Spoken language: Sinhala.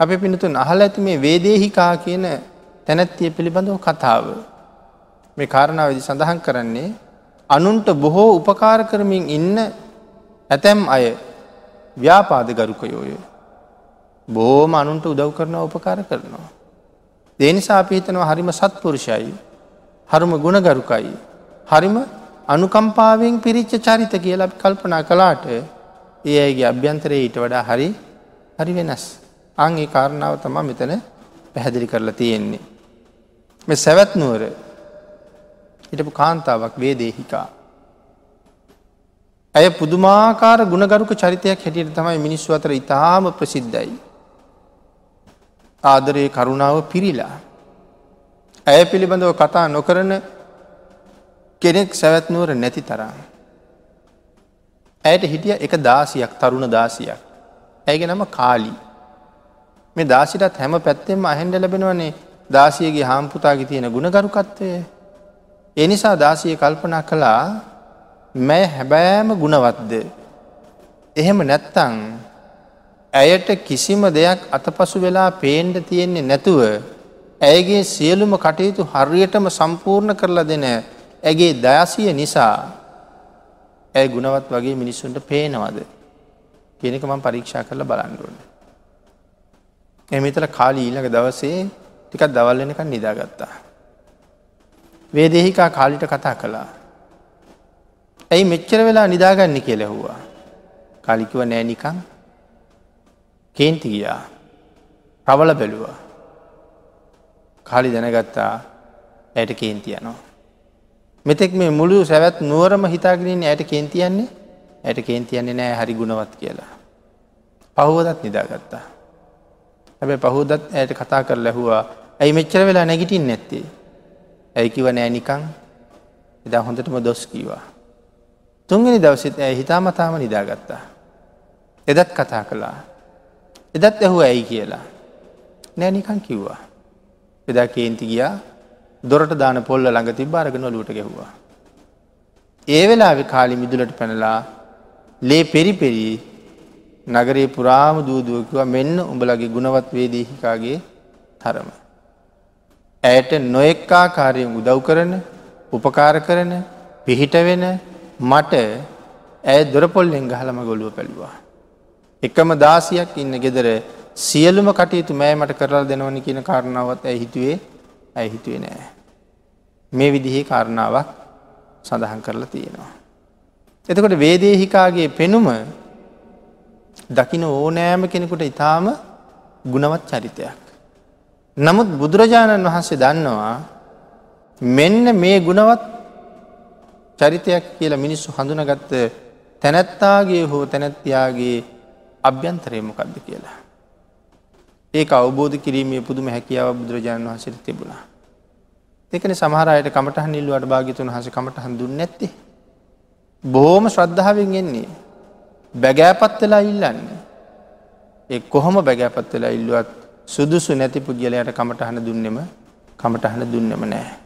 අප පිනතුන් අහල ඇති මේ වේදේහිකා කියන තැනැත්තිය පිළිබඳව කතාව. මේ කාරණාවදි සඳහන් කරන්නේ අනුන්ට බොහෝ උපකාර කරමින් ඉන්න ඇතැම් අය ව්‍යාපාද ගරුකයෝය. බෝම අනුන්ට උදව් කරනවා උපකාර කරනවා. දේනිසා අපි හිතනවා හරිම සත්පුරුෂයි හරුම ගුණගරුකයි. හරිම අනුකම්පාවෙන් පිරිච්ච චරිත කියලා කල්පනා කලාට ඒ අයගේ අභ්‍යන්තරයේ ඊට වඩා හරි හරි වෙනස්. අංගේ කාරණාව තමා මෙතන පැහැදිලි කරලා තියෙන්නේ. මෙ සැවැත් නුවර හිටපු කාන්තාවක් වේදේහිකා. ඇය පුදුමාකාර ගුණගරුක චරිතයක් හැටියට තමයි මිනිස්සු අතර ඉතාම ප්‍රසිද්ධයි. ආදරයේ කරුණාව පිරිලා. ඇය පිළිබඳව කතා නොකරන කෙනෙක් සැවැත්නුවර නැති තරම්. ඇයට හිටිය එක දාසියක් තරුණ දාසියක්. ඇයගේ නම කාලි. මේ දාසිටත් හැම පැත්තෙම අහෙන්ඩ ලැබෙනවනේ දාසියගේ හාම්පුතාගේ තියෙන ගුණගරුකත්වය. එනිසා දාසිය කල්පනා කළා මැය හැබෑම ගුණවත්ද. එහෙම නැත්තං ඇයට කිසිම දෙයක් අතපසු වෙලා පේන්ඩ තියෙන්නේ නැතුව ඇයගේ සියලුම කටයුතු හරියටම සම්පූර්ණ කරලා දෙන ඇගේ දයසිය නිසා ඇය ගුණවත් වගේ මිනිස්සුන්ට පේනවද කියනක මම පරීක්ෂා කරලා බලන්ඩුවන. එමිතල කාලී ඊළඟ දවසේ ටිකත් දවල්ලනකන් නිදාගත්තා. වේදෙහිකා කාලිට කතා කළා. ඇයි මෙච්චර වෙලා නිදාගන්න කියලෙහුවා. කාලිකිව නෑනිකං කේන්ති ගියා. ප්‍රවල බැලුවා. කාලි දැනගත්තා ඇයට කේන්තියනවා. මෙතෙක් මේ මුළු සැවැත් නුවරම හිතාගෙනින් ඇයට කේන්තියන්නේ ඇයට කේන්තියන්නේ නෑ හරි ගුණවත් කියලා. පහුවදත් නිදාගත්තා. හැබැ පහුදත් ඇයට කතා කර ලැහවා ඇයි මෙච්චර වෙලා නැගිටින් නැත්තේ. ඇයිකිව නෑනිකං එදා හොඳටම දොස් කීවා. තුන්ගනි දවසෙත් ඇය හිතාමතාම නිදාගත්තා. එදත් කතා කළා. එදත් ඇහු ඇයි කියලා. නෑනිකං කිව්වා. එදා කේන්ති ගියා දොරට දාන පොල්ල ළඟ තිබ අරගෙන ලුට ගැහ්වා. ඒ වෙලාවෙ කාලි මිදුලට පැනලා ලේ පෙරිපෙරී නගරේ පුරාම දූදුවකිව මෙන්න උඹලගේ ගුණවත් වේදේහිකාගේ තරම. ඇයට නොෙක්කාකාරයෙන් උදව් කරන උපකාර කරන පිහිට වෙන මට ඇය දොරපොල්ලෙන් ගහලම ගොලුව පැළුවා. එකම දාසියක් ඉන්න ගෙදර සියලුම කටයුතු මෑ මට කරලා දෙනවනි කියන කාරණාවත් ඇ හිතුවේ ඇ හිතුවේ නෑ. මේ විදිහේ කාරණාවක් සඳහන් කරලා තියෙනවා. එතකොට වේදේහිකාගේ පෙනුම දකින ඕනෑම කෙනෙකුට ඉතාම ගුණවත් චරිතයක්. නමුත් බුදුරජාණන් වහන්සේ දන්නවා මෙන්න මේ ගුණවත් චරිතයක් කියලා මිනිස්සු හඳුනගත්ත තැනැත්තාගේ හෝ තැනැත්තියාගේ අභ්‍යන්තරයමොකක්ද කියලා. ඒක අවබෝධ කිරීමේ පුදුම හැකියාව බුදුරජාණන් වහසට තිබුණා. එකන සමහරයට කමටහන් ඉල්ලුවට භාගිතුන් හස කමටහන් දුන්න නැත්තේ. බොහෝම ශ්‍රද්ධාවෙන් එන්නේ. බැගෑපත් වෙලා ඉල්ලන්න. ඒ කොහොම බැගෑපත් වෙලා ඉල්ලුවත් සුදුසු නැති පුද්ගලයට කමටහන දුන්නෙම කමටහන දුන්නෙම නෑ.